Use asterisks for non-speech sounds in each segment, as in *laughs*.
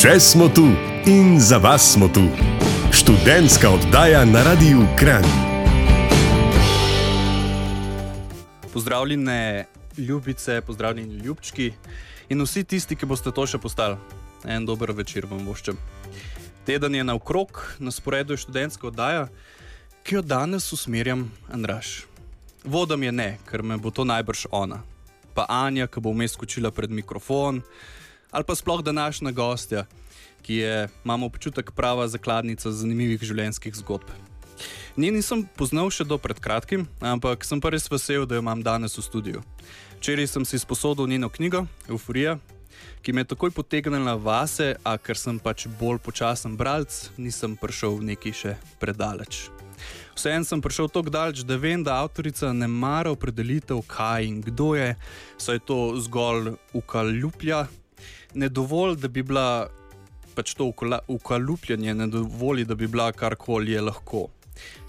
Še smo tu in za vas smo tu. Študentska oddaja na Radiu Kran. Pozdravljene, ljubice, pozdravljeni, ljubčki in vsi tisti, ki boste to še postali. En dober večer vam voščem. Teden je naokrog, na sporedu je študentska oddaja, ki jo danes usmerjam Andraš. Vodam je ne, ker me bo to najbrž ona. Pa Anja, ki bo vmes skočila pred mikrofon, ali pa sploh današnja gostja, ki je, imamo občutek, prava zakladnica zanimivih življenjskih zgodb. Nje nisem poznal še do pred kratkim, ampak sem pa res vesel, da jo imam danes v studiu. Včeraj sem si sposodil njeno knjigo Euphorija, ki me je takoj potegnila vase, a ker sem pač bolj počasen bralec, nisem prišel neki še predaleč. Vseeno sem prišel tako daleč, da vem, da avtorica ne mara opredelitev, kaj in kdo je, saj to zgolj ukaljuplja. Ne dovolj, da bi bila pač to ukalupljanje, ne dovoli, da bi bila karkoli je lahko.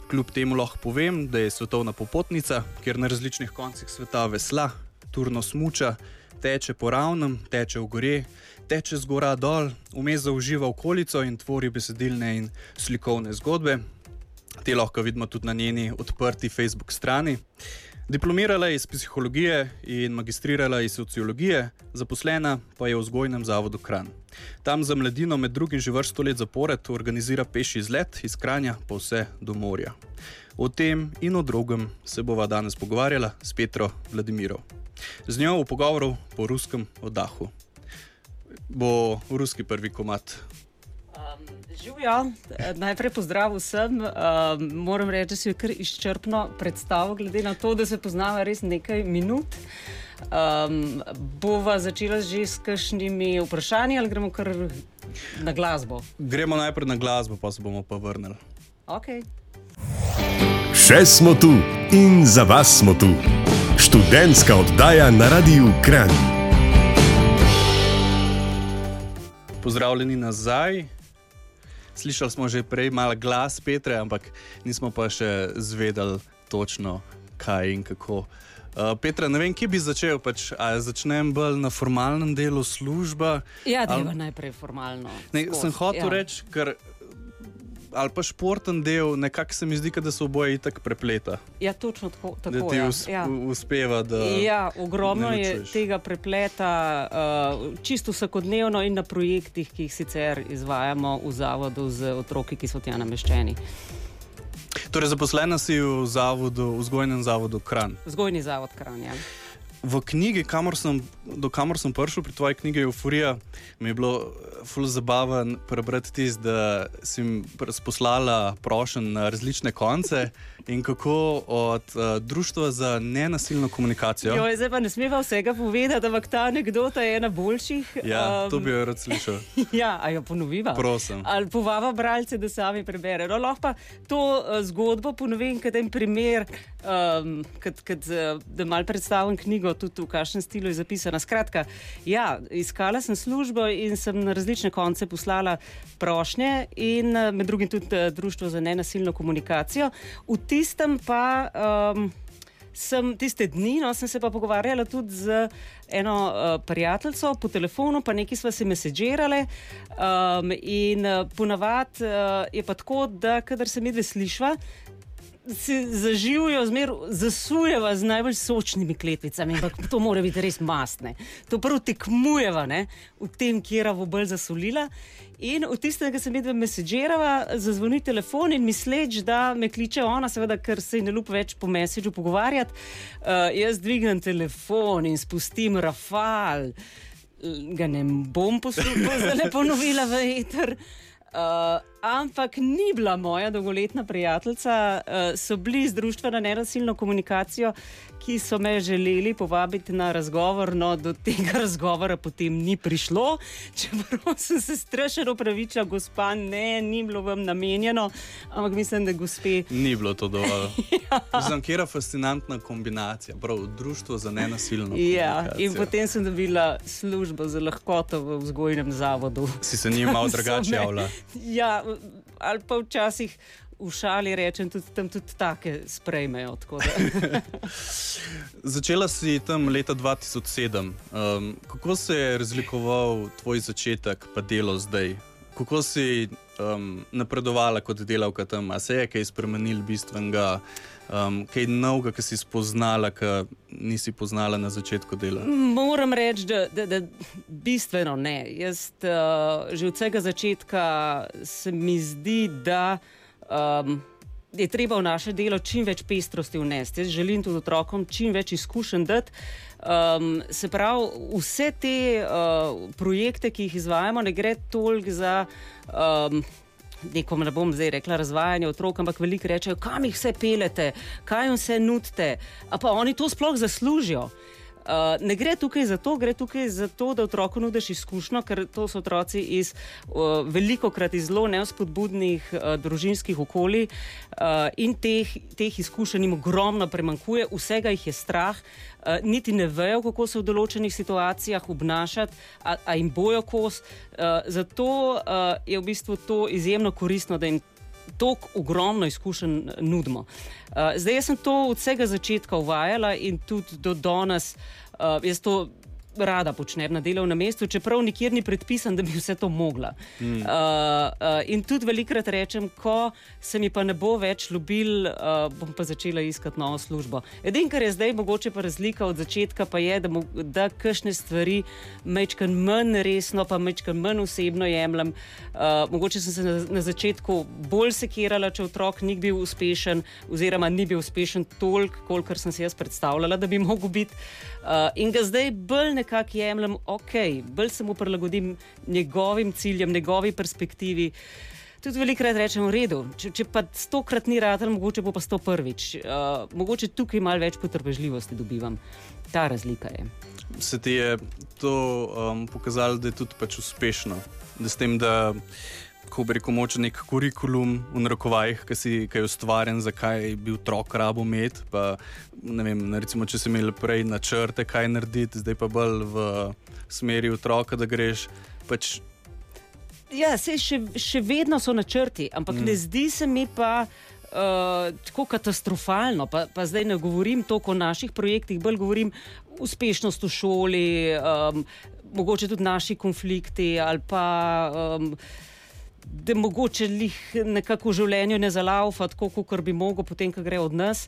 Kljub temu lahko povem, da je svetovna popotnica, kjer na različnih koncih sveta vesla, turno smuča, teče po ravnem, teče v gore, teče z gora dol, vmes zauživa okolico in tvori besedilne in slikovne zgodbe. Te lahko vidimo tudi na njeni odprti Facebook strani. Diplomirala je iz psihologije in magistrirala iz sociologije, zaposlena pa je v vzgojnem zavodu Kran. Tam za mladino med drugim že vrsto let zapored organizira peši izlet iz Kranja pa vse do morja. O tem in o drugem se bova danes pogovarjala s Petro Vladimirov. Z njo v pogovoru po ruskem oddahu. Bo ruski prvi komat Živijo, najprej pozdrav vsem. Uh, moram reči, da si je kar izčrpno predstavil, glede na to, da se poznava res nekaj minut. Um, bova začela že s kakšnimi vprašanji ali gremo kar na glasbo? Gremo najprej na glasbo, pa se bomo pa vrnili. Okay. Še smo tu in za vas smo tu. Študentska oddaja na Radiu Kran. Pozdravljeni nazaj. Slišali smo že prej malo glas Petra, ampak nismo pa še zvedeli točno, kaj in kako. Uh, Petra, ne vem, kje bi začel. Pač, začnem bolj na formalnem delu službe. Ja, da je najprej formalno. Ne, sem hotel ja. reči, ker ali pa športen del, nekako se mi zdi, da se oboje tako prepleta. Ja, točno tako. tako da ti ja. us, ja. uspeva. Da ja, ogromno je tega prepleta, uh, čisto vsakodnevno in na projektih, ki jih sicer izvajamo v zavodu z otroki, ki so tja nameščeni. Torej, zaposlena si v zavodu, v vzgojnem zavodu Kran. Vzgojni zavod Kran. Ja. V knjigi, kamor sem, do kamor sem prišel, pri tvoji knjigi Euphorija, mi je bilo zelo zabavno prebrati tisto, da si poslala prošen na različne konce in kako od uh, Društva za nenasilno komunikacijo. Jo, zdaj pa ne smeva vsega povedati, ampak ta anekdota je ena boljših. Ja, um, to bi jo rad slišal. *laughs* ja, a jo ponoviva. Prosim. Ali povava bralce, da sami preberejo. No, lahko pa to uh, zgodbo ponovim, kot en primer, um, kad, kad, da mal predstavim knjigo, tudi v kakšnem stilu je zapisana. Skratka, ja, iskala sem službo in sem na različne konce poslala prošnje in uh, med drugim tudi uh, Društvo za nenasilno komunikacijo. V tistem pa. Um, Sem tiste dni, no, sem se pa pogovarjala tudi z eno uh, prijateljico po telefonu, pa nekaj smo se mesežirali. Um, in uh, ponavadi uh, je pa tako, da kadar se mi dve slišva, se zaživijo, zmeraj zasujeva z najbolj sočnimi kletvicami, ampak to mora biti res mastne. To prvo tekmujeva ne, v tem, kje je bolj zasolila. In v tistem, ki sem videl, mesežirava, zazvoni telefon in misleč, da me kliče ona, seveda, ker se ne lupa več po mesežu pogovarjati. Uh, jaz dvignem telefon in spustim rafal, ga ne bom poslušala, da ne ponovila v eter. Uh, ampak ni bila moja dolgoletna prijateljica, uh, so bili iz društva na nenasilno komunikacijo, ki so me želeli povabiti na razgovor, no do tega razgovora potem ni prišlo. Čeprav sem se strašno upravičila, gospa, ne, ni bilo vam namenjeno, ampak mislim, da gospe. Ni bilo to dovolj. *laughs* ja. Kje je fascinantna kombinacija, prav društvo za nenasilno. Ja, in potem sem dobila službo za lahkoto v vzgojnem zavodu. Si se njim malo drugače *laughs* javljala? Ja, ali pa včasih v šali rečem, tudi tam tudi take sprejmejo. *laughs* Začela si tam leta 2007. Um, kako se je razlikoval tvoj začetek, pa delo zdaj? Kako si um, napredovala kot delavka tam? A se je kaj spremenil bistvenega, um, kaj novega, ki si spoznala, ki nisi poznala na začetku dela? Moram reči, da, da, da bistveno ne. Jaz uh, že od vsega začetka se mi zdi, da. Um, Je treba v naše delo čim več pestrosti vnesti. Jaz želim tudi otrokom čim več izkušenj dati. Um, se pravi, vse te uh, projekte, ki jih izvajamo, ne gre toliko za. Um, Nekom ne bom zdaj rekla razvajanje otrok, ampak veliko rečejo, kam jih vse pelete, kaj jim vse nudite. A pa oni to sploh zaslužijo. Uh, ne gre tukaj za to, gre tukaj za to, da otroku nudiš izkušnjo, ker to so otroci iz uh, veliko krat iz zelo neuspodbudnih uh, družinskih okolij uh, in teh, teh izkušenj jim ogromno premankuje, vsega jih je strah, uh, niti ne vejo, kako se v določenih situacijah obnašati, a, a jim bojo kos. Uh, zato uh, je v bistvu to izjemno koristno, da jim tako ogromno izkušenj nudimo. Uh, zdaj, jaz sem to od vsega začetka uvajala in tudi do danes. Uh, jaz to rada počnem na delovnem mestu, čeprav nikjer ni predpisan, da bi vse to mogla. Mm. Uh, uh, in tudi velikrat rečem, ko se mi pa ne bo več ljubil, uh, bom pa začela iskati novo službo. Edino, kar je zdaj mogoče pa razlika od začetka, pa je, da, da kakšne stvari mečkam manj resno, pa mečkam manj osebno jemljem. Uh, mogoče sem se na, na začetku bolj sekirala, če otrok ni bil uspešen, oziroma ni bil uspešen toliko, kolikor sem si jaz predstavljala, da bi mogel biti. Uh, in ga zdaj bolj nekako jemljem, ok, bolj se mu prilagodim njegovim ciljem, njegovi perspektivi. Tudi velikokrat rečem, v redu, če, če pa stokrat ni rad, mogoče bo pa sto prvič. Uh, mogoče tukaj malo več potrpežljivosti dobivam. Ta razlika je. Se ti je to um, pokazalo, da je tudi pač uspešno, da s tem, da ko bi rekel, moče nek kurikulum v narekovajih, ki je ustvarjen, zakaj bi otrok rabo imeti. Pa, vem, recimo, če si imel prej načrte, kaj narediti, zdaj pa bolj v smeri otroka, da greš. Pač... Ja, se, še, še vedno so načrti, ampak mm. ne zdi se mi pa. Uh, tako katastrofalno, pa, pa zdaj ne govorim toliko o naših projektih, bolj govorim o uspešnosti v šoli, um, mogoče tudi naši konflikti ali pa. Um, da mogoče jih nekako v življenju ne zalaufa, tako kot bi mogel, potem, ko gre od nas.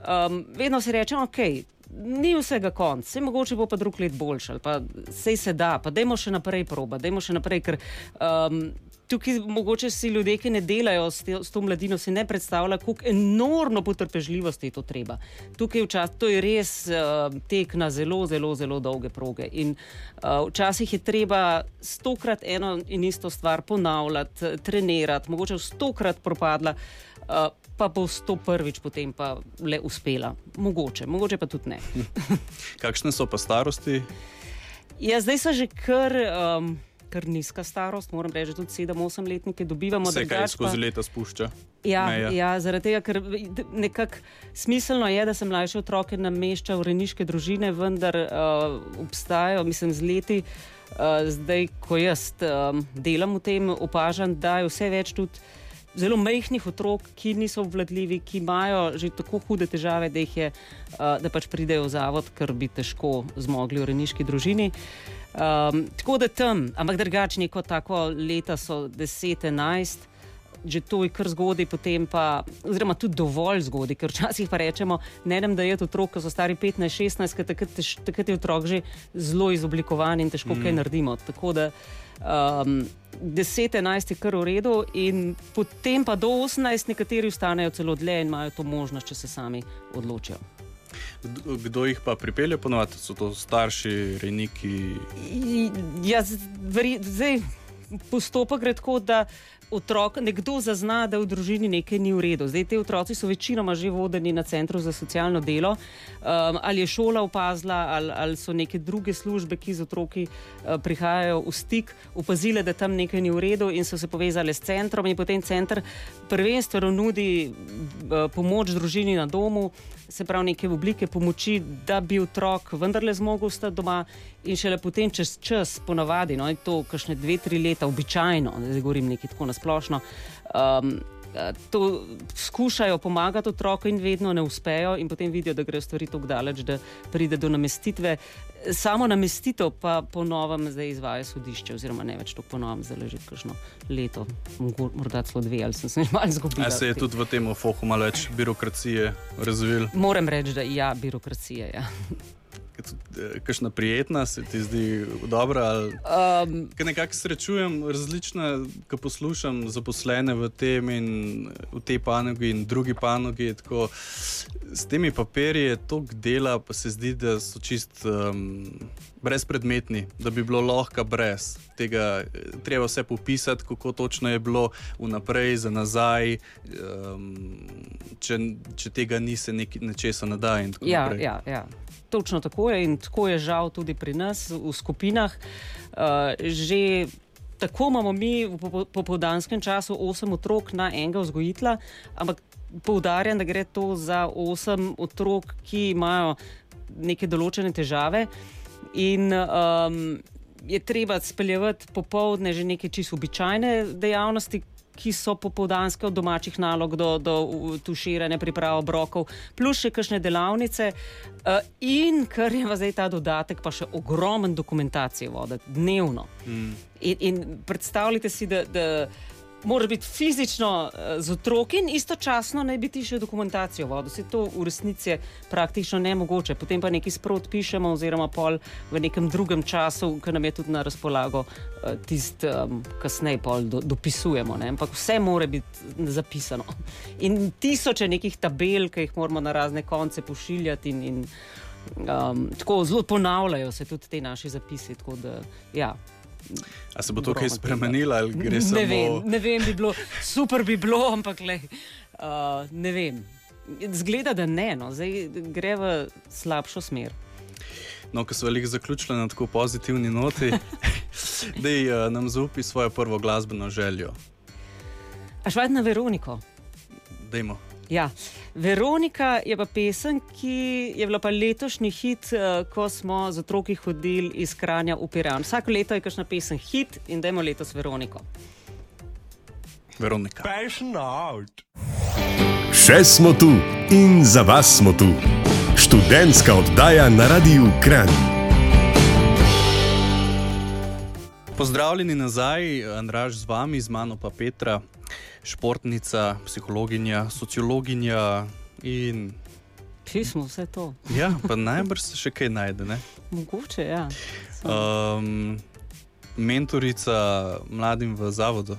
Um, vedno si rečemo, ok. Ni vsega konca, se mogoče bo pa drug let boljši, ali pa sej se da, pa dajmo še naprej proba, dajmo še naprej, ker um, tukaj mogoče si ljudje, ki ne delajo s, te, s to mladino, si ne predstavljajo, kako enormno potrpežljivosti je to treba. Tukaj včasih to je res uh, tek na zelo, zelo, zelo dolge proge. In uh, včasih je treba stokrat eno in isto stvar ponavljati, trenirati, mogoče stokrat propadla. Uh, pa bo sto prvič potem pa le uspela. Mogoče, mogoče pa tudi ne. Kakšne so pa starosti? Ja, zdaj so že kar. Um, kar nizka starost, moram reči, tudi 7-8 letnike dobivamo. Se kaj skozi pa... leta spušča? Ja, ja, zaradi tega, ker nekako smiselno je, da se mlajše otroke namešča v rejniške družine, vendar uh, obstajajo, mislim, z leti, uh, zdaj, ko jaz um, delam v tem, opažam, da je vse več tudi. Zelo majhnih otrok, ki niso obvladljivi, ki imajo že tako hude težave, da, je, uh, da pač pridejo v zavod, ker bi težko zmogli v rejniški družini. Um, tako da tam, ampak drugačni kot tako leta so 10-11. Že to je kar zgodaj, potem pa, oziroma tudi dovolj zgodaj, ker včasih pa rečemo, ne vem, da je to otrok, ki so stari 15-16, ker takrat, takrat je otrok že zelo izoblikovan in težko mm. kaj naredimo. Tako da um, 10-11 je kar v redu, in potem pa do 18 nekateri ostanejo celo dlje in imajo to možnost, če se sami odločijo. Kdo jih pa pripelje, ponovadi so to starši, rejniki? Ja, zdaj postopek gre tako, da otrok, nekdo zazna, da v družini nekaj ni v redu. Zdaj, te otroci so večinoma že vodeni na centru za socialno delo. Um, ali je šola opazila, ali, ali so neke druge službe, ki z otroki uh, prihajajo v stik, opazile, da tam nekaj ni v redu in so se povezali s centrom. In potem center prvenstveno nudi uh, pomoč družini na domu, se pravi neke oblike pomoči, da bi otrok vendarle zmogel ostati doma. In šele potem, čez čas, ponavadi, no, to, kajšne dve, tri leta, običajno, da govorim nekaj tako nasplošno, um, eh, to skušajo pomagati otroku in vedno ne uspejo, in potem vidijo, da grejo stvari tako daleč, da pride do namestitve. Samo namestitev pa po novem zdaj izvaja sodišče, oziroma ne več tako po novem, zdaj že kakšno leto, morda celo dve, ali sem se že *laughs* malo izgubila. A se je tudi v tem fohu malo več birokracije razvil? Moram reči, da ja, birokracija. Ja. Kakšna prijetna se ti zdi dobra? Ali... Um, Ker nekako srečujem različne, ko poslušam zaposlene v tem in v tej panogi in drugi panogi. Tako, s temi papirji je toliko dela, pa se zdi, da so čist um, brezpredmetni, da bi bilo lahko brez tega. Treba vse popisati, kako točno je bilo vnaprej, za nazaj. Um, če, če tega ni, se nek, nečesa ne da. Ja, naprej. ja, ja. Točno tako je in tako je žal tudi pri nas v skupinah. Uh, že tako imamo mi v popo- popoldanskem času 8 otrok na enega vzgojitla, ampak poudarjam, da gre to za 8 otrok, ki imajo neke določene težave. In um, je treba speljevati popovdne že neke čisto običajne dejavnosti, ki so popoldanske od domačih nalog do, do tuširanja, priprave obrokov, plus še kakšne delavnice. Uh, in kar je zdaj ta dodatek, pa še ogromen dokumentacije voditi dnevno. Mm. In, in predstavljajte si, da, da moraš biti fizično uh, z otroki in istočasno naj biti še dokumentacijo vodil. Se to v resnici je praktično nemogoče. Potem pa nekaj sprot pišemo, oziroma pol v nekem drugem času, ki nam je tudi na razpolago, uh, tisti um, kasneje pol do, dopisujemo. Ne? Ampak vse mora biti zapisano. In tisoče nekih tabel, ki jih moramo na razne konce pošiljati. In, in, um, tako zelo ponavljajo se tudi te naše zapisi. Tako da, ja. A se bo to kaj spremenilo ali gre Ne samo? vem, ne vem, bi bilo super, bi bilo, ampak le, uh, ne vem. Zgleda, da ne, no. zdaj gre v slabšo smer. No, ko so veliko zaključili na tako pozitivni noti, *laughs* da uh, nam zaupi svojo prvo glasbeno željo. A švajt na Veroniko. Dajmo. Ja. Veronika je pa pesem, ki je bila pa letošnji hit, uh, ko smo z otroki hodili iz Kranja v Piran. Vsako leto je kakšna pesem hit in dajmo letos Veroniko. Veronika. Passion out. Še smo tu in za vas smo tu. Študentska oddaja na Radiu Kran. Pozdravljeni nazaj, Andraž z vami, z mano pa Petra, športnica, psihologinja, sociologinja in. Pismo, vse to. Ja, pa najbrž se še kaj najde. Ne? Mogoče, ja. Um, mentorica mladim v zavodu,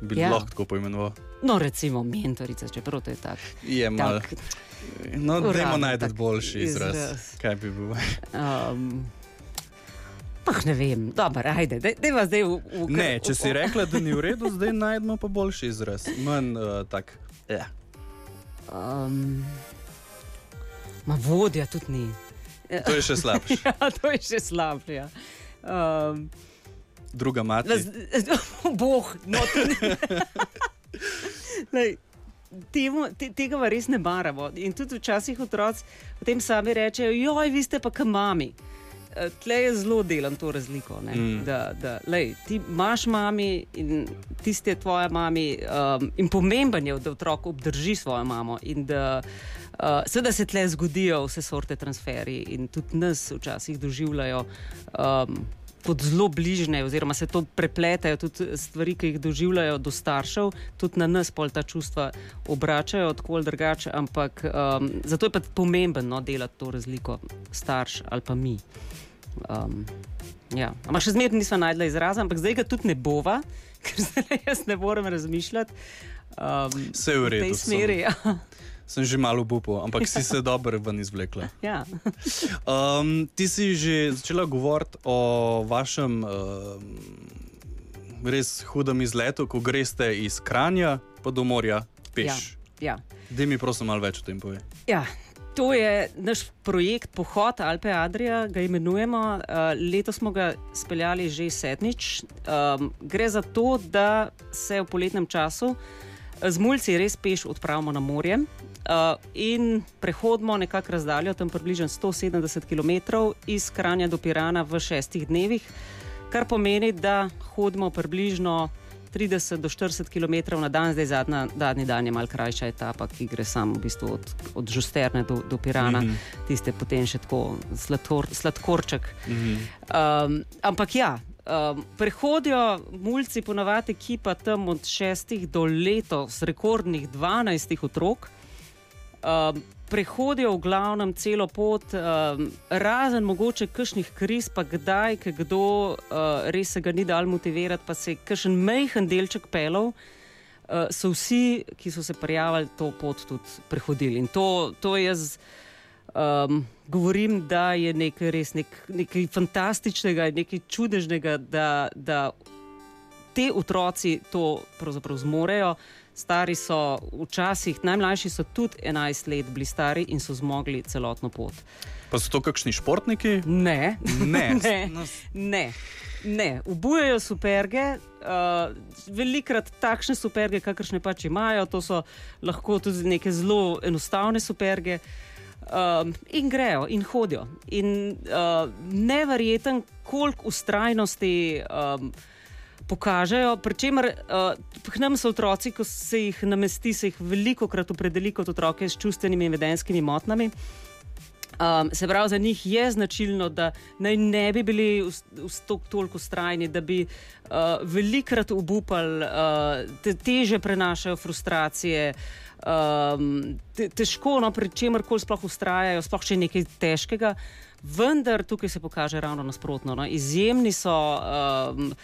bi Ja. lahko tako poimenoval. No, recimo mentorica, čeprav to je tako. Je malo. Tak, No, Uradno dajmo najti tak boljši izraz. izraz. Kaj bi bil? Um, ah, ne vem, dobro, ajde, dej zdaj v, v kar- Ne, če si rekla, da ni v redu, zdaj najdemo pa boljši izraz. Manj uh, tak. Ja. Um, ma vodja tudi ni. To je še slabše. *laughs* Ja, to je še slabše. Ja. Um, Druga mati. Raz, *laughs* boh, no, to ni. *laughs* Lej, Temu, te, tega pa res ne maramo. In tudi včasih otroci potem sami rečejo, joj, vi ste pa kam mami. Tle je zelo delam to razliko. ne, Mm. Da, da, lej, ti imaš mami in tisti je tvoja mami. Um, in pomemben je, da otrok obdrži svojo mamo. In da uh, seveda se tle zgodijo vse sorte transferi in tudi nas včasih doživljajo. Um, Kot zelo bližne, oziroma se to prepletajo, tudi stvari, ki jih doživljajo do staršev, tudi na nas pol ta čustva obračajo tako ali drugače. Ampak um, zato je pa pomembno no, delati to razliko, starš ali pa mi. Um, ja. Ampak še zmeraj nismo najdli izraza, ampak zdaj ga tudi ne bova, *laughs* ker zdaj jaz ne morem razmišljati. Um, Vse je v v tej redu. smeri. Ja. Sem že malo bupal, ampak si se dobro ven izvlekla. Ja. Um, ti si že začela govoriti o vašem um, res hudem izletu, ko greste iz Kranja pa do morja peš. Ja. Dej mi prosim malo več o tem pove. Ja. To je naš projekt Pohod Alpe Adria, ga imenujemo. Uh, letos smo ga speljali že sedmič. Gre za to, da se v poletnem času z mulci res peš odpravimo na morje. Uh, in prehodimo nekako razdaljo, tam približno 170 km iz Kranja do Pirana v šestih dnevih, kar pomeni, da hodimo približno 30 do 40 km na dan, zdaj zadnja, zadnji dan je mal krajša etapa, ki gre samo v bistvu od, od Žusterne do, do Pirana, mm -hmm. tiste potem še tako sladkor, sladkorček. Mm -hmm. um, ampak ja. Um, prehodijo mulci, ponavadi ekipa tam od 6 do letos, rekordnih 12 otrok. Um, prehodijo v glavnem celo pot, um, razen mogoče kakšnih kriz, pa kdaj, ki kdo uh, res se ga ni dal motivirati, pa se je kakšen mehen delček pelov. Uh, so vsi, ki so se prijavili, to pot tudi prehodili. In to, to jaz um, govorim, da je nekaj res nek, nekaj fantastičnega, nekaj čudežnega, da, da te otroci to pravzaprav zmorejo. Stari so včasih, najmlajši so tudi 11 let bili stari in so zmogli celotno pot. Pa so to kakšni športniki? Ne, ne. *laughs* ne. ne. ne. Ubujajo superge, uh, velikrat takšne superge, kakršne pač imajo, to so lahko tudi neke zelo enostavne superge. Um, in grejo, in hodijo. In uh, neverjeten, koliko ustrajnosti. Um, pokažejo. Pričemer, uh, k nam so otroci, ko se jih namesti, se jih veliko krat opredeli kot otroke s čustvenimi in vedenskimi motnjami. Um, se pravi, za njih je značilno, da naj ne bi bili v, v toliko strajni, da bi uh, velikrat obupali, uh, te, teže prenašajo frustracije. Um, te, težko, no, pri čemer koli sploh ustrajajo, sploh še nekaj težkega, vendar tukaj se pokaže ravno nasprotno. No. Izjemni so. Um,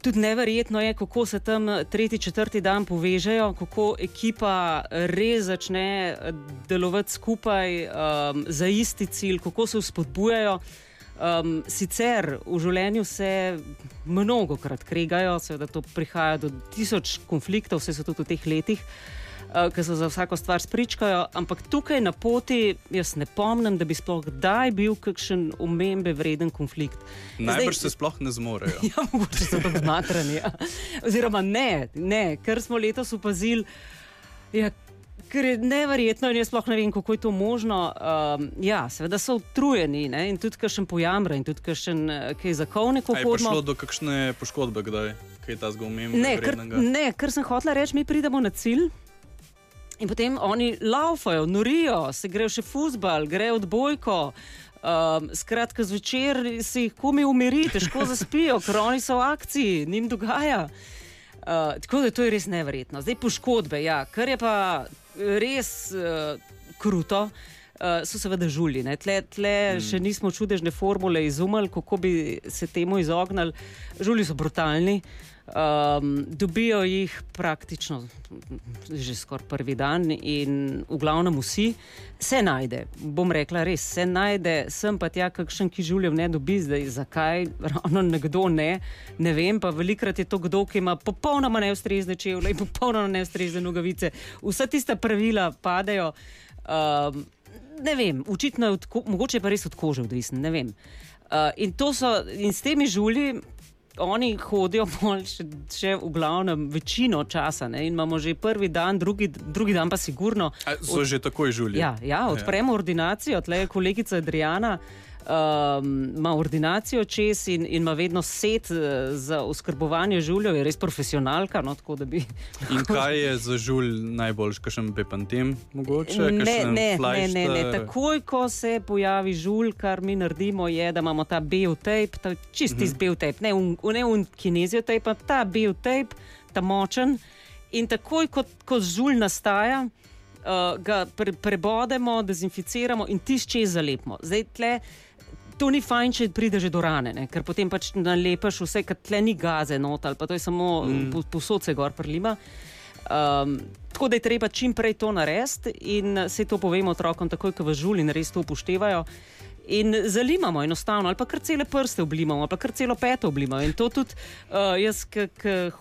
Tudi neverjetno je, kako se tam tretji, četrti dan povežejo, kako ekipa res začne delovati skupaj um, za isti cilj, kako se vzpodbujajo. Um, sicer v življenju se mnogo krat kregajo, seveda to prihaja do tisoč konfliktov, vse so tudi v teh letih. Eh, ki se za vsako stvar spričkajo, ampak tukaj na poti jaz ne pomnim, da bi sploh kdaj bil kakšen omembe vreden konflikt. Najbrž se sploh ne zmorejo. *laughs* Ja, mogoče so tam zmatrani. Ja. Oziroma, ne, ne, ker smo letos opazili. Ja, Ker je neverjetno, in jaz sploh ne vem, kako je to možno. Um, ja, seveda so utrujeni ne? in tudi kakšen pojamra, in tudi kakšen eh, kaj zakovnik. Ali je prišlo do kakšne poškodbe, kdaj je ta zgolj umem? Ne, ker sem hotel reči, mi pridemo na cilj. In potem oni laufajo, norijo, se grejo še fusbal, grejo odbojko. Um, skratka, zvečer se jih komi umiri, težko zaspijo, ker oni so v akciji, njim dogaja. Uh, tako da to je res nevrjetno. Zdaj poškodbe, ja, kar je pa res uh, kruto. Uh, so seveda žuli. Tle, tle mm. še nismo čudežne formule izumili, kako bi se temu izognili. Žuli so brutalni. Uh, Um, dobijo jih praktično že skoraj prvi dan, in v glavnem vsi se najde. Bom rekla, res se najde, sem pa tja, kakšen ki življenje ne dobi, zdaj zakaj ravno nekdo ne, ne vem. Pa velikrat je to kdo, ki ima popolnoma neustrezne čevlje in popolnoma neustrezne nogavice. Vsa tista pravila padejo. Um, ne vem, očitno je, odko, mogoče pa res od kože odvisno, ne vem. Uh, in, so, in s temi žulji oni hodijo še, še v glavnem večino časa. Ne? In imamo že prvi dan, drugi, drugi dan pa sigurno. A, so od, že takoj žuli. Ja, ja, odpremo ja. ordinacijo, tle je kolegica Adriana um, ima ordinacijo čez in, in ima vedno set uh, za oskrbovanje žuljev, je res profesionalka. No, bi... in kaj je za žulj najboljš, kaj še bepantem? Mogoče, ne, ne, ne, ne, ne. Takoj, ko se pojavi žulj, kar mi naredimo, je, da imamo ta biotape, ta čisti uh -huh. biotape, ne un, ne un kinezijo tape, ta biotape, ta močen. In takoj, ko, ko žulj nastaja. Uh, ga pre, prebodemo, dezinficiramo in tišče zalepimo. Zdaj, tle, to ni fajn, če pride že do rane, ne? ker potem pač nalepeš vse, kar tle ni gaze, not, ali pa to je samo mm. posod se gor prlima. Um, tako da je treba čim prej to narediti in se to povemo otrokom, takoj ko v žuli res to upoštevajo. In zalimamo enostavno, ali pa kar cele prste oblimamo, ali pa kar celo peto oblimamo. In to tudi uh, jaz, ki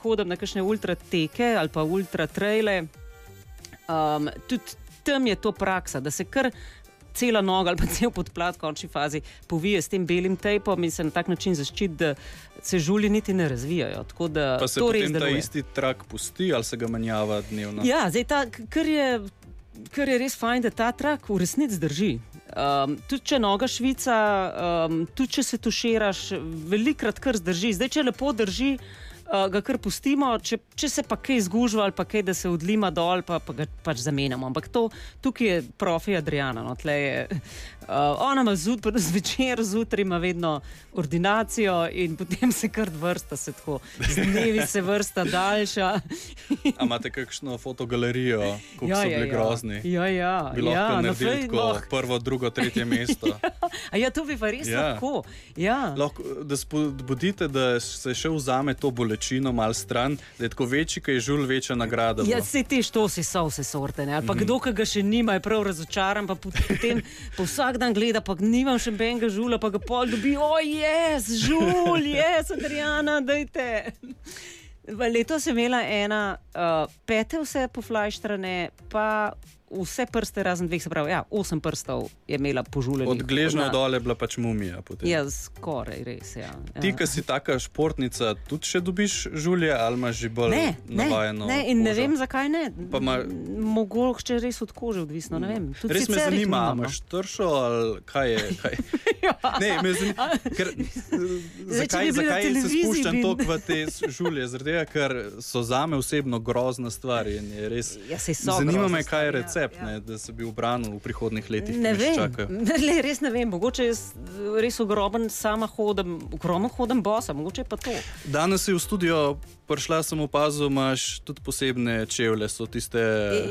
hodim na kakšne ultrateke ali pa ultratrejle, um, tudi tam je to praksa, da se kar cela noga ali pa *laughs* cel podplat v končni fazi povije s tem belim tejpom in se na tak način zaščiti, da se žuli niti ne razvijajo. Pa se potem ta isti trak pusti ali se ga menjava dnevno? Ja, zdaj ta, kar je. Kar je res fajn, da ta trak v resnici drži. Um, tudi če noga švica, um, tudi če se tuširaš, velikrat kar zdrži. Zdaj, če lepo drži, uh, ga kar pustimo, če, če se pa kaj zgužva ali pa kaj, da se odlima dol, pa, pa ga pač zamenjamo. Ampak to, tukaj je profi Adriana. No, tle je, ona ima zut- zvečer, zjutraj ima vedno ordinacijo in potem se kar vrsta, se tako, z dnevi se vrsta daljša. A imate kakšno fotogalerijo, kako so bili grozni? Ja, ja, Bi lahko ja, na naredili tako lahko. prvo, drugo, tretje mesto. *laughs* A ja, to bi pa res Ja. lahko. Ja. Lahko, da spodbudite, da se še vzame to bolečino mal stran, da je tako večji, kaj je žul, večja nagrada. bo. Ja, se ti štosi so vse sorte. Ne? Ali pa kdo, ki ga še nima, je prav razočaran, pa pot- potem pa vsak dan gleda, pa nimam še benga žula, pa ga pol dobi, oj, jaz, žul, jaz, Adriana, dajte. V Letos sem imela ena, uh, pete vse poflajštrane, pa vse prste razen dveh, se pravi, ja, osem prstov je imela požuljene. Od gležnja dol je bila pač mumija. potem. Ja, skoraj res. Ja. Ti, ki si taka športnica, tudi še dobiš žulje ali imaš že bolj Ne, ne, navajeno? ne, in ne kožo? vem, zakaj ne. Ma- Mogoče res od kože odvisno. ne vem. Tudi Res me zanima, ali imaš tršo ali kaj je. Kaj? *laughs* ne, me zanima, ker, *laughs* če zakaj, zakaj se spuščam bi- toliko v te žulje? Zaradi tega, ker so zame osebno grozna stvar. je Res, Ja, zanima me, kaj je stvari, ja, recept, ja. ne, da se bi ubranil v prihodnih letih. Ne vem, *laughs* le, res ne vem. Mogoče jaz res ogroben sama hodim, ogromno hodim bosa, mogoče pa to. Danes si v studio prišla, sem opazil, imaš tudi posebne čevlje, so tiste,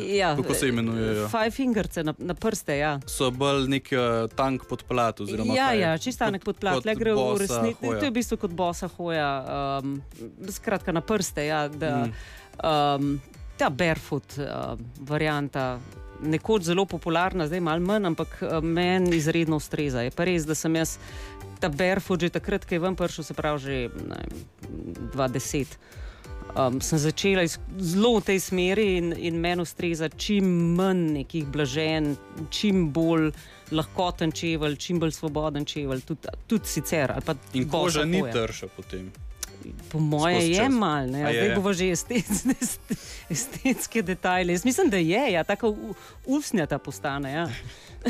Ja, kako se imenujejo. Five fingerce na, na prste, ja. So bolj nek uh, tank podplat. oziroma Ja, kaj? ja, čistanek pod plat, le gre v resnici. To je v bistvu kot bosa hoja, um, skratka na prste. Ja, da, Mm. um, ta barefoot uh, varianta. Nekoč zelo popularna, zdaj malo manj, ampak uh, meni izredno ustreza. Je pa res, da sem jaz ta barefoot že takrat, ko je ven prišel, se pravi že ne, vem, 20. Um, sem začela iz, zelo v tej smeri in, in meni ustreza čim manj nekih blažen, čim bolj lahkoten čevelj, čim bolj svoboden čevelj, tudi, tudi sicer. In koža ni trša potem. Po moje skozi je čas. mal, ne, A a je, zdaj je. bomo že estetske, *laughs* estetske detajle. Jaz mislim, da je, ja, tako u- usnjata postane. Ja. *laughs*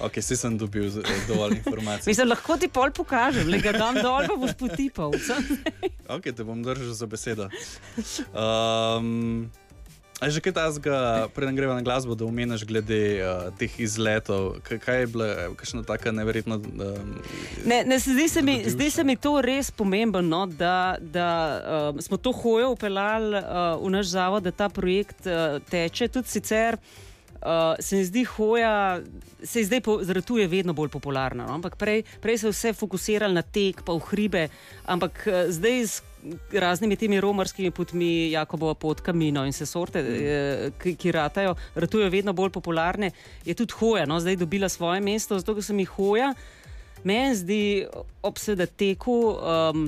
Ok, si sem dobil z- dovolj informacij. Mislim, lahko ti pol pokažem, le ga dam dol, pa boš potipal. Ok, te bom držal za besedo. Um, a že kaj tazga, preden greva na glasbo, da omeniš glede uh, teh izletov? Kaj, kaj je bila, kakšna taka neverjetna. Um, Ne, ne, zdi, se mi, zdi se mi to res pomembno, no, da, da uh, smo to hojo upeljali uh, v naš zavod, da ta projekt uh, teče. Tudi sicer uh, se mi zdi hoja, se zdaj po- zaradi tu je vedno bolj popularna. No? Ampak prej, prej se je vse fokusiralo na tek, pa v hribe, ampak uh, zdaj z raznimi temi romarskimi potmi, Jakobova pot, Kamino in vse sorte, mm. ki, ki ratajo, ratujejo vedno bolj popularne, je tudi hoja, no, zdaj dobila svoje mesto, zato ker se mi hoja. Meni zdi ob seveda teku um,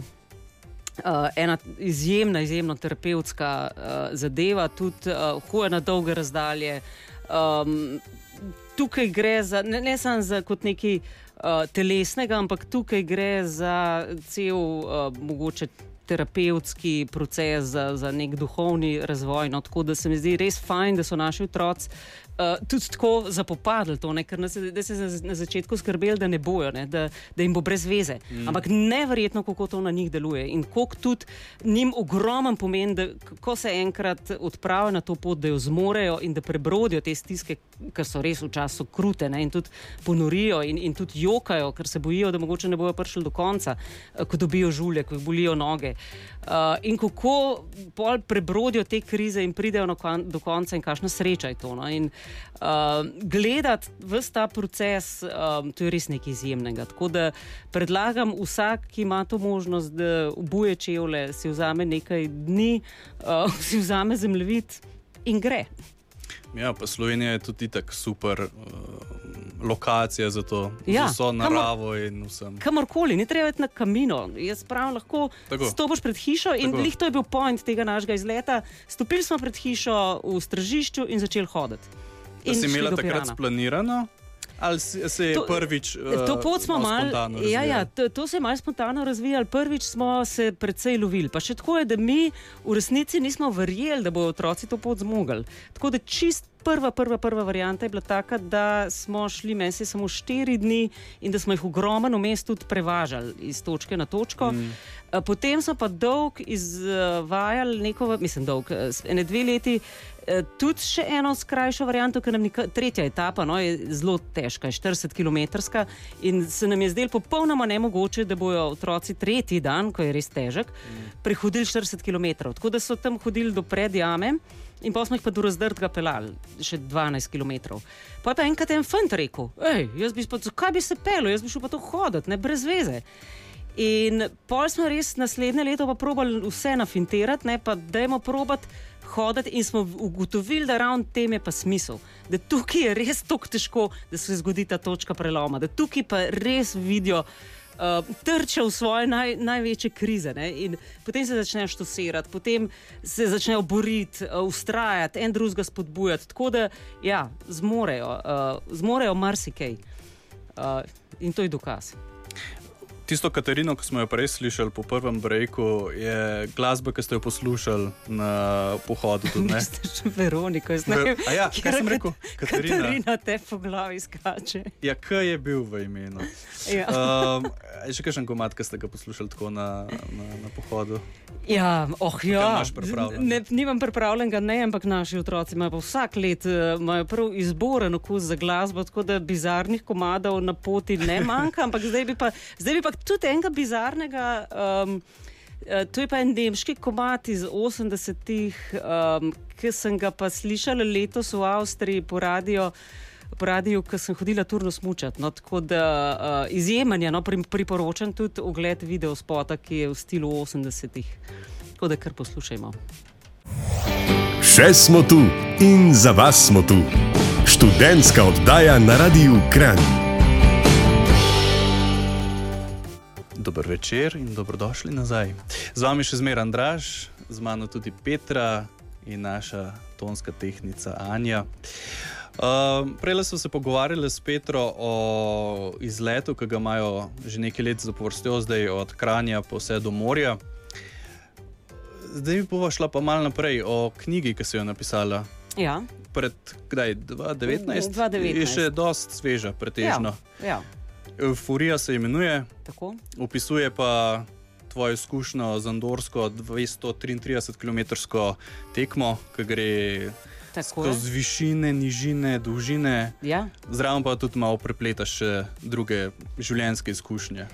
uh, ena izjemna, izjemno terapevtska uh, zadeva, tudi uh, hoja na dolge razdalje. Um, tukaj gre za, ne, ne samo za kot nekaj uh, telesnega, ampak tukaj gre za cel uh, mogoče. Terapevtski proces za, za nek duhovni razvoj. No, tako da se mi zdi res fajn, da so naši otroci uh, tudi tako zapopadli to, ne, ker nas, da se je na začetku skrbeli, da ne bojo, ne, da, da jim bo brez veze. Mm. Ampak neverjetno, kako to na njih deluje in koliko tudi njim ogromen pomen, da ko se enkrat odpravijo na to pot, da jo zmorejo in da prebrodijo te stiske, ki so res včasih krute ne, in tudi ponorijo in, in tudi jokajo, ker se bojijo, da mogoče ne bojo prišli do konca, eh, ko dobijo žulje, ko jih bolijo noge. Uh, in kako pol prebrodijo te krize in pridejo kon, do konca, in kakšna sreča je to. No? In, uh, gledati vse ta proces, um, to je res nekaj izjemnega. Tako da predlagam vsak, ki ima to možnost, da obuje čevlje, si vzame nekaj dni, uh, *laughs* si vzame zemljevid in gre. ja, pa Slovenija je tudi tako super uh, lokacija za to, Ja, za vso kamor- naravo in vsem. Kamorkoli, ni treba iti na kamino. Jaz pravim, lahko Tako. stopiš pred hišo in lih to je bil point tega našega izleta. Stopili smo pred hišo v stražišču in začeli hoditi. In si imela takrat splanirano, ali si- se je To- prvič. Uh, To pot smo malo, ja, ja, to, to se je malo spontano razvijalo. Prvič smo se precej lovili, pa še tako je, da mi v resnici nismo verjeli, da bodo otroci to pot zmogli. Tako da čist prva, prva, prva varianta je bila taka, da smo šli mesi samo štiri dni in da smo jih ogromno mest tudi prevažali iz točke na točko. Mm. Potem smo pa dolg izvajali neko, mislim, dolg, ene dve leti. Tudi še eno skrajšo varianto, ker nam je tretja etapa, no, je zelo težka, je 40 km. In se nam je zdelo popolnoma nemogoče, da bodo otroci tretji dan, ko je res težek, prehodili 40 km. Tako da so tam hodili do predjame. In pa smo jih pa do razdrtega pelali, še 12 km. Pa je pa enkrat en fant rekel: Ej, jaz bi pa, zakaj bi se pel, jaz bi šel pa to hoditi, ne brez veze. In pol smo res naslednje leto pa probali vse nafinterati, ne pa dajmo probati hoditi in smo ugotovili, da ravno tem je pa smisel. Da tukaj je res tako težko, da se zgodi ta točka preloma, da tukaj pa res vidijo. Uh, Trčijo v svoje naj, največje krize, ne? in potem se začnejo štosirati, potem se začnejo boriti, uh, ustrajati, en drugega spodbujati. Tako da, ja, zmorejo, uh, zmorejo marsikaj. Uh, in to je dokaz. Tisto Katarino, ki smo jo prej slišali po prvem breku, je glasba, ki ste jo poslušali na pohodu. Ste že Veronika, zdaj ne. Ja, kaj sem rekel? Katarina, Katarina te po glavi skače. Ja, kaj je bil v imenu? Ja. Um, še kakšen komat, ki ste ga poslušali tako na, na, na pohodu? Ja, oh, ja. Ne, nimam pripravljenega, ne, ampak naši otroci imajo vsak let uh, prav izboren okus za glasbo, tako da bizarnih komadov na poti ne manjka. Ampak zdaj bi pa, zdaj bi pa tudi enega bizarnega. Um, To je pa en nemški komat iz 80-ih, um, ki sem ga pa slišala letos v Avstriji po radiju, po radiju ki sem hodila turno smučati. No, tako da uh, izjemen je, no, priporočam tudi ogled video spota, ki je v stilu 80-ih. Tako da kar poslušajmo. Še smo tu in za vas smo tu. Študentska oddaja na radiju Kran. Dober večer in dobrodošli nazaj. Z vami še zmeraj Andraš, z mano tudi Petra in naša tonska tehnica Anja. Uh, Prej smo se pogovarjali s Petro o izletu, ki ga imajo že nekaj let zapovrstjo, zdaj od Kranja pa vse do morja. Zdaj pa šla pa malo naprej o knjigi, ki si jo napisala. Ja. Pred kdaj, 2019? 2019. Je še dosti sveža, pretežno. Ja. Ja. Euforija se imenuje. Tako. Opisuje pa tvojo izkušnjo z Andorsko 233 km tekmo, ki gre skozi višine, nižine, dolžine. Ja. Zraven pa tudi malo prepletaš še druge življenjske izkušnje.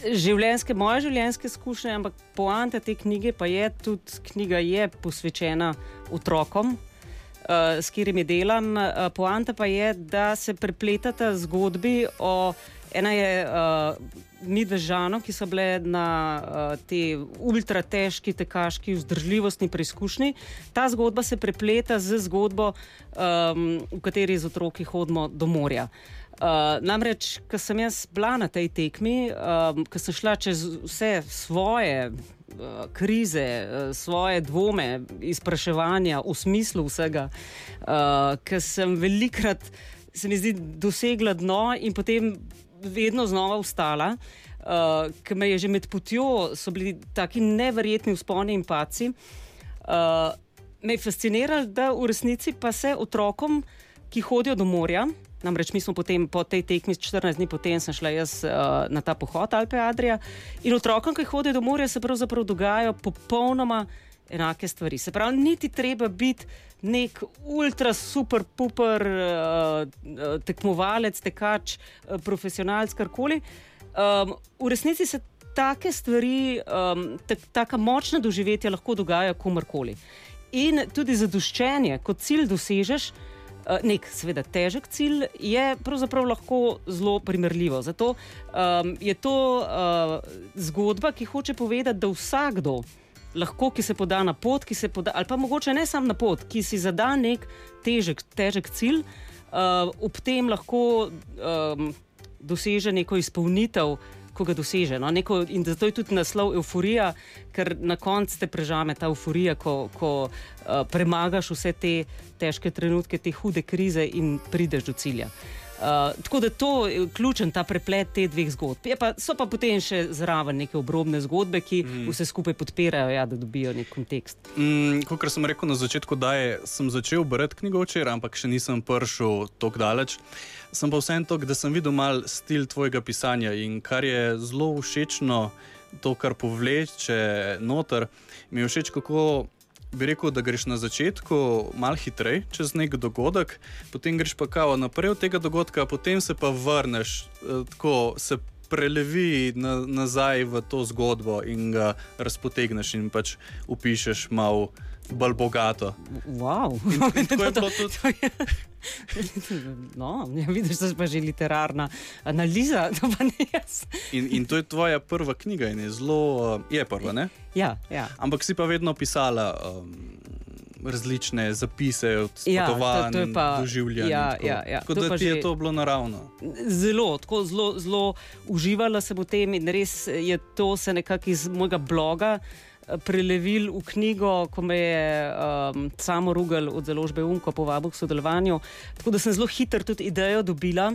Življenjske, moje življenjske izkušnje, ampak poanta te knjige pa je tudi, knjiga je posvečena otrokom, uh, s katerimi delam. Uh, poanta pa je, da se prepletata zgodbi o Ena je uh, Midve Žano, ki so bile na uh, te ultra težki tekaški vzdržljivostni preizkušnji. Ta zgodba se prepleta z zgodbo, um, v kateri z otroki hodimo do morja. Uh, namreč, ko sem jaz bila na tej tekmi, um, ko sem šla čez vse svoje uh, krize, uh, svoje dvome, izpraševanja v smislu vsega, uh, ker sem velikrat, se mi zdi, dosegla dno in potem vedno znova ustala, uh, ker me je že med potjo, so bili taki neverjetni vzponi in paci. Uh, me je fasciniralo, da v resnici pa se otrokom, ki hodijo do morja, namreč mi smo potem po tej tekmi 14 dni potem šla jaz uh, na ta pohod Alpe Adrija in otrokom, ki hodijo do morja, se pravzaprav dogajajo popolnoma enake stvari. Se pravi, niti treba biti nek ultra super, super uh, tekmovalec, tekač, uh, profesionalc, karkoli. Um, v resnici se take stvari, um, tako močna doživetja lahko dogajajo komorkoli. In tudi zadoščenje, kot cilj dosežeš. Nek, seveda, težek cilj je pravzaprav lahko zelo primerljivo. Zato um, je to uh, zgodba, ki hoče povedati, da vsakdo, lahko, ki se poda na pot, poda, ali pa mogoče ne samo na pot, ki si zada nek težek, težek cilj, uh, ob tem lahko um, doseže neko izpolnitev. Ko ga doseže. No? Neko, in zato je tudi naslov euforija, ker na koncu te prežame ta euforija, ko, ko uh, premagaš vse te težke trenutke, te hude krize in prideš do cilja. Uh, tako da to je ključen ta preplet teh dveh zgodb. Pa, so pa potem še zraven neke obrobne zgodbe, ki mm. vse skupaj podpirajo, ja, da dobijo nek kontekst. Mm, kot sem rekel na začetku, da sem začel brati knjigo včeraj, ampak še nisem prišel tako daleč. Sem pa vseeno to, da sem videl mal stil tvojega pisanja in kar je zelo všečno, to, kar povleče noter, mi je všeč, kako bi rekel, da greš na začetku malo hitreje čez nek dogodek, potem greš pa kao naprej od tega dogodka, potem se pa vrneš, eh, tako se prelevi na, nazaj v to zgodbo in ga razpotegneš in pač upišeš malo bolj bogato. Wow. In, in tako je bilo tudi. *laughs* *laughs* No, ja, vidiš, da je pa že literarna analiza, *laughs* to pa ne jaz. In, in to je tvoja prva knjiga, in je zelo, uh, je prva, ne? Ja, ja. Ampak si pa vedno pisala. Um, Različne zapise od Ja, to- potovanj, to je pa- doživljanj. in ja, tako. ja, ja, Tako to da ti je že- to bilo naravno. Zelo, tako zelo, zelo uživala sem v tem in res je to se nekako iz mojega bloga eh, prelevil v knjigo, ko me je um, samo Rugel od založbe Unko povabil k sodelovanju. Tako da sem zelo hitro tudi idejo dobila.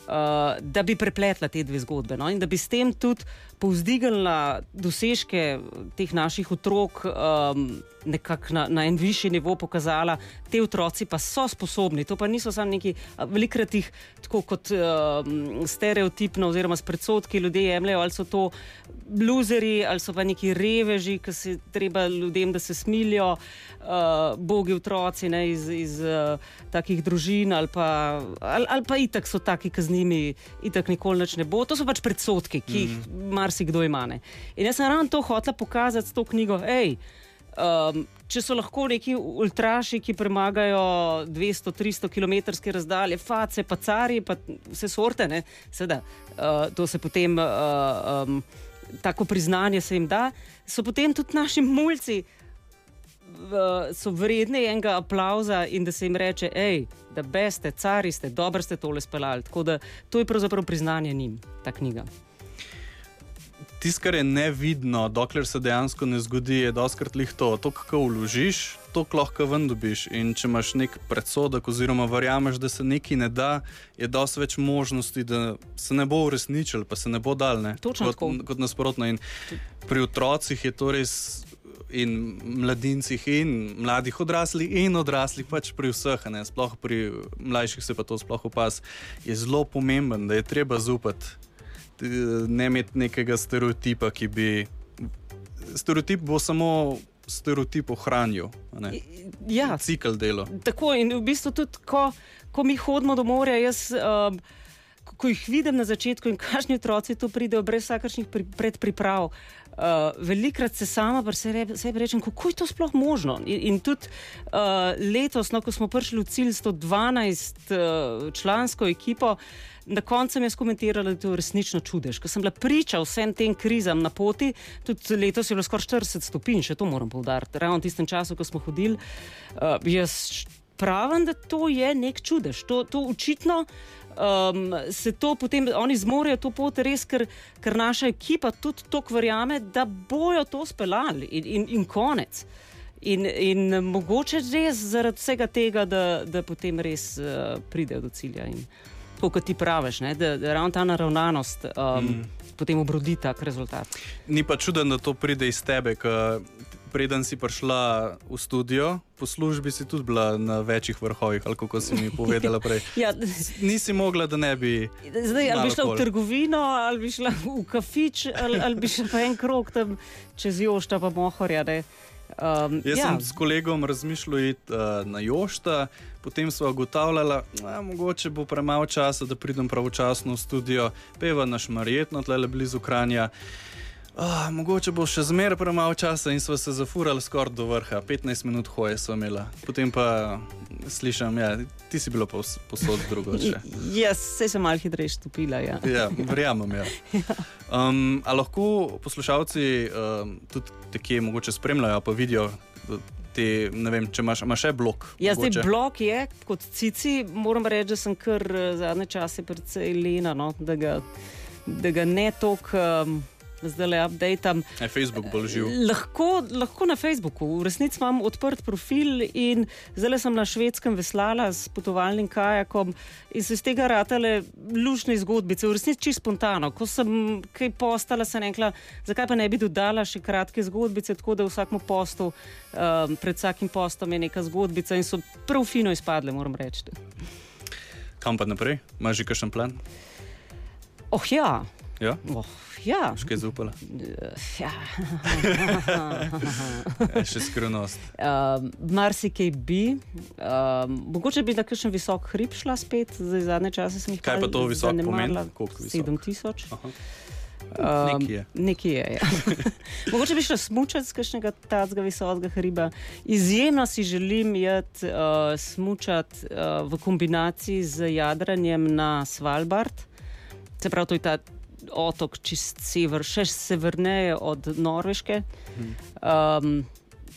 Uh, da bi prepletla te dve zgodbe no? in da bi s tem tudi povzdignila dosežke teh naših otrok um, na, na en višji nivo, pokazala, te otroci pa so sposobni. To pa niso samo neki velikrat jih tako kot um, stereotipno oziroma s predsodki ljudje jemljajo, ali so to bluzeri, ali so pa neki reveži, ki se treba ljudem, da se smilijo, uh, bogi otroci ne, iz, iz uh, takih družin, ali pa, ali, ali pa itak so taki, ki z njimi itak nikoli več ne bo. To so pač predsodki, ki jih marsikdo ima. Ne. In jaz sem ravno to hotela pokazati s to knjigo. Ej, Um, če so lahko neki ultraši, ki premagajo 200-300 km razdalje, face, pa cari, pa vse sorte, ne, seveda, uh, to se potem, uh, um, tako priznanje se jim da, so potem tudi naši mulci. So vredni enega aplauza in da se jim reče, hej, da beste, cari ste, dobro ste tole speljali. Tako da to je pravzaprav priznanje njim, ta knjiga. Tisto, kar je nevidno, dokler se dejansko ne zgodi, je doskrat lih to. To, kako vložiš, to lahko ven dobiš. In če imaš nek predsodek, oziroma verjameš, da se nekaj ne da, je dosti več možnosti, da se ne bo uresničil, pa se ne bo dal. Ne? Točno kot, tako. kot nasprotno. In pri otrocih je to res. In mladincih, in mladih odraslih, in odraslih, pač pri vseh, ne, sploh pri mlajših se pa to sploh opas, je zelo pomemben, da je treba zupati ne imeti nekega stereotipa, ki bi. Stereotip bo samo stereotip ohranil, ne? Ja, cikl delo. Tako in v bistvu tudi, ko, ko mi hodimo do morja, jaz, um, ko jih vidim na začetku in kakšni otroci tu pridejo brez vsakršnih pri, predpriprav. Uh, velikrat se sama pri sebi, sebi rečem, kako je to sploh možno. In, in tudi uh, letos, no, ko smo prišli v cilj 112 uh, člansko ekipo, na koncu sem jaz komentirala, da je to resnično čudež. Ker sem bila priča vsem tem krizam na poti, tudi letos je bilo skoraj 40 stopinj, še to moram povdariti. Ravno v tistem času, ko smo hodili, uh, jaz pravim, da to je nek čudež. To, to očitno um, se to potem, oni zmorejo to pot res, ker, ker naša ekipa tudi tako verjame, da bojo to speljali in, in, in konec. In, in mogoče res zaradi vsega tega, da, da potem res uh, pridejo do cilja. In, tako kot ti praviš, ne, da, da ravno ta naravnanost um, mm. potem obrodi tak rezultat. Ni pa čuden, da to pride iz tebe, ker preden si prišla v studio, po službi si tudi bila na večjih vrhovih, ali kako si mi povedala prej. *laughs* Ja, Nisi mogla, da ne bi. Zdaj, ali bi šla v Malo kol. trgovino, ali bi šla v kafič, ali, ali bi šla pa en krog tam čez Jošta, pa Mohorja. ne. Um, Jaz ja. sem s kolegom razmišljal iti uh, na Jošta, potem smo ugotavljali, da mogoče bo premalo časa, da pridem pravočasno v studio, peva naš Marjetno, tle blizu Kranja. Oh, mogoče bo še zmeraj premalo časa in smo se zafurali skoraj do vrha, 15 minut hoje smo imeli. Potem pa slišim, ja, ti si bilo pos- posod drugače. *laughs* Jaz se sem malo hitreje stopila. Ja. Ja, verjamem. Ja. *laughs* Um, a lahko poslušalci um, tudi te, ki mogoče spremljajo, pa vidijo. Te, ne vem, če imaš, imaš še blok. Ja, zdaj mogoče? blok je kot cici, moram reči, da sem kar eh, zadnje čase precej lena, no, da, ga, da ga ne toliko um, zdaj le updatam. Je Facebook bolj živ. Lahko, lahko na Facebooku. V resnici imam odprt profil in zdaj sem na švedskem veslala s potovalnim kajakom in so iz tega ratale lušne zgodbice. V resnici čisto spontano. Ko sem kaj postala, sem rekla, zakaj pa ne bi dodala še kratke zgodbice, tako da v vsakem postu, um, pred vsakim postom je neka zgodbica in so prav fino izpadle, moram reči. Kam pa naprej? Imaš že kakšen plan? Oh ja. Ja? Oh, ja. Še kaj zaupala? ja. *laughs* Je še skrivnost. Um, Marsikaj bi, um, mogoče bi na kakšen visok hrib šla spet, zdaj zadnje čase sem jih Kaj pa to visok zanemarila. pomeni? Koliko visok? 7000. Aha. Um, Nekje je. Nekje je. Ja. *laughs* Mogoče bi šla smučati z kakšnega tacga visokega hriba. Izjemno si želim jet uh, smučati uh, v kombinaciji z jadranjem na Svalbard. Se pravi, to je ta otok čist sever, še severneje od Norveške. Um,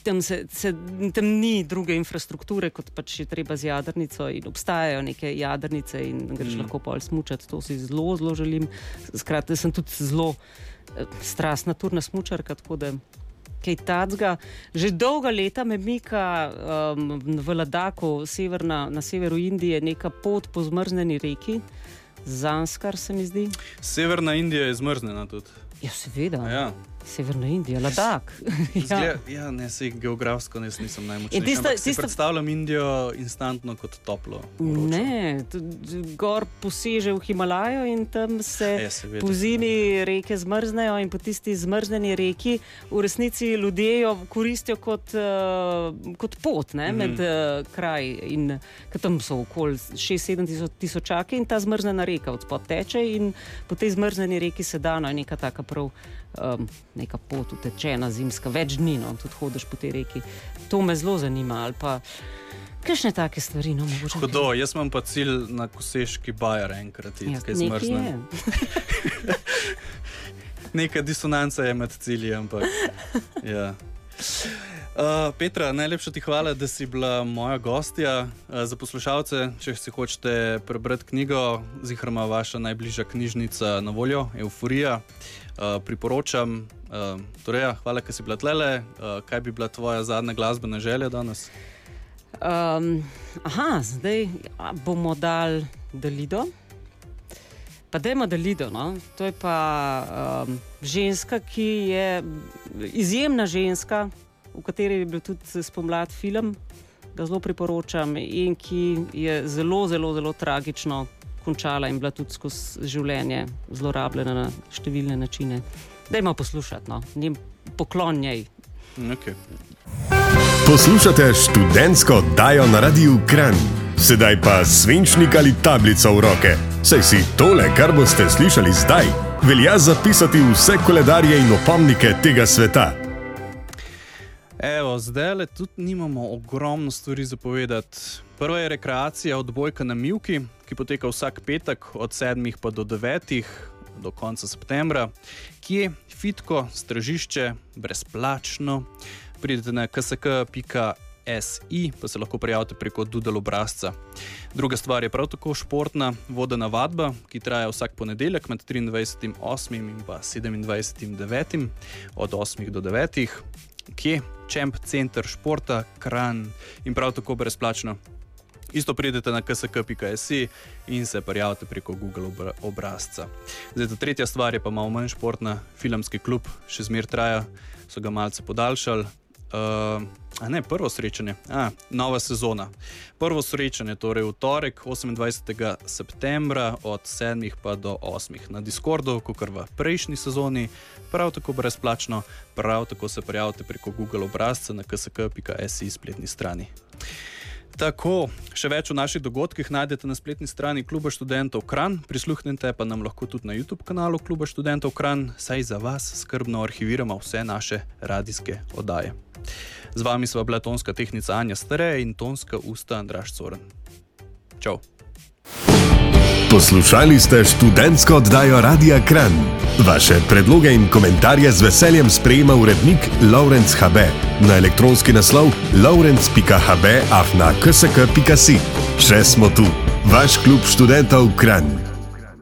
tam, se, se, tam ni druge infrastrukture, kot pač je treba z jadrnico. In obstajajo neke jadrnice in greš Mm. lahko pol smučati. To si zelo, zelo želim. Skratka, sem tudi zelo eh, strastna turna smučarka. tako da Kaj tacga. Že dolga leta me mika um, v Ladaku, severna, na severu Indije, neka pot po zmrznjeni reki, Zanskar se mi zdi. Severna Indija je zmrznjena tudi. Ja, seveda. Ja. Severna Indija, Ladak. *laughs* Zgled, ja, ne, sej geografsko ne, nisem najmočnejši. Tista- tista- Predstavljam Indijo instantno kot toplo. vročo. Ne, gor poseže v Himalajo in tam se Ja, seveda. po zimi reke zmrznejo, in po tisti zmrznjeni reki v resnici ljudje jo koristijo kot, uh, kot pot ne, Mhm. med uh, kraj. In ker tam so okoli 6-7 tisoč, tisočaki in ta zmrznjena reka odspod teče, in po tej zmrznjeni reki se da no, neka taka prav. Um, neka pot utečena, zimska, več dni, no, tudi hodiš po tej reki. To me zelo zanima. Kakšne take stvari, no, mogoče. Hudo, jaz imam pa cilj na koseški bajer enkrat, Ja, kaj je. *laughs* Neka disonanca je med cilji, ampak. Ja. Uh, Petra, najlepša ti hvala, da si bila moja gostja. Uh, za poslušalce, če si hočete prebrati knjigo, zihrama vaša najbližja knjižnica na voljo, Euforija. Uh, priporočam. Uh, torej, ja, hvala, da si bila tlele. Uh, kaj bi bila tvoja zadnja glasbena želja danes? Um, aha, zdaj bomo dali Dalido. Pa dajmo Dalido. No? To je pa um, ženska, ki je izjemna ženska, v kateri je bil tudi spomlad film, ga zelo priporočam, in ki je zelo, zelo, zelo tragično končala in bila tudi skozi življenje zlorabljena na številne načine. Dajmo poslušati, no? njen poklon njej. Okay. Poslušate študentsko oddajo na Radiu Kran. Sedaj pa svinčnik ali tablico v roke. Saj si tole, kar boste slišali zdaj, velja zapisati vse koledarje in opomnike tega sveta. Evo, zdaj le tudi nimamo ogromno stvari za povedati. Prva je rekreacija odbojka na Milki, ki poteka vsak petek od 7 pa do 9 do konca septembra, ki je fitko, stražišče, brezplačno. Pridete na ksk.si, pa se lahko prijavite preko Doodle obrazca. Druga stvar je prav tako športna vodena vadba, ki traja vsak ponedeljek med 23.8. in pa 27.9. od 8 do 9. Kje? Čemp center športa, kran in prav tako brezplačno. Isto pridete na ksk.si in se prijavite preko Google obra obrazca. Zdaj, ta tretja stvar je pa malo manj športna. Filmski klub še zmeraj traja, so ga malce podaljšali. Uh, ne, prvo srečanje, a, nova sezona. Prvo srečanje, torej v torek, 28. septembra, od 7. pa do 8. na Discordu, kot v prejšnji sezoni, prav tako brezplačno, prav tako se prijavite preko Google obrazca na ksk.si spletni strani. Tako, še več o naših dogodkih najdete na spletni strani Kluba študentov Kran, prisluhnite pa nam lahko tudi na YouTube kanalu Kluba študentov Kran, saj za vas skrbno arhiviramo vse naše radijske oddaje. Z vami sva bila tonska tehnica Anja Stare in tonska usta Andraš Coren. Čau! Poslušali ste študentsko oddajo Radia Kran. Vaše predloge in komentarje z veseljem sprejema urednik Laurence HB na elektronski naslov laurence.hb afna ksk.si. Še smo tu, vaš klub študentov Kran.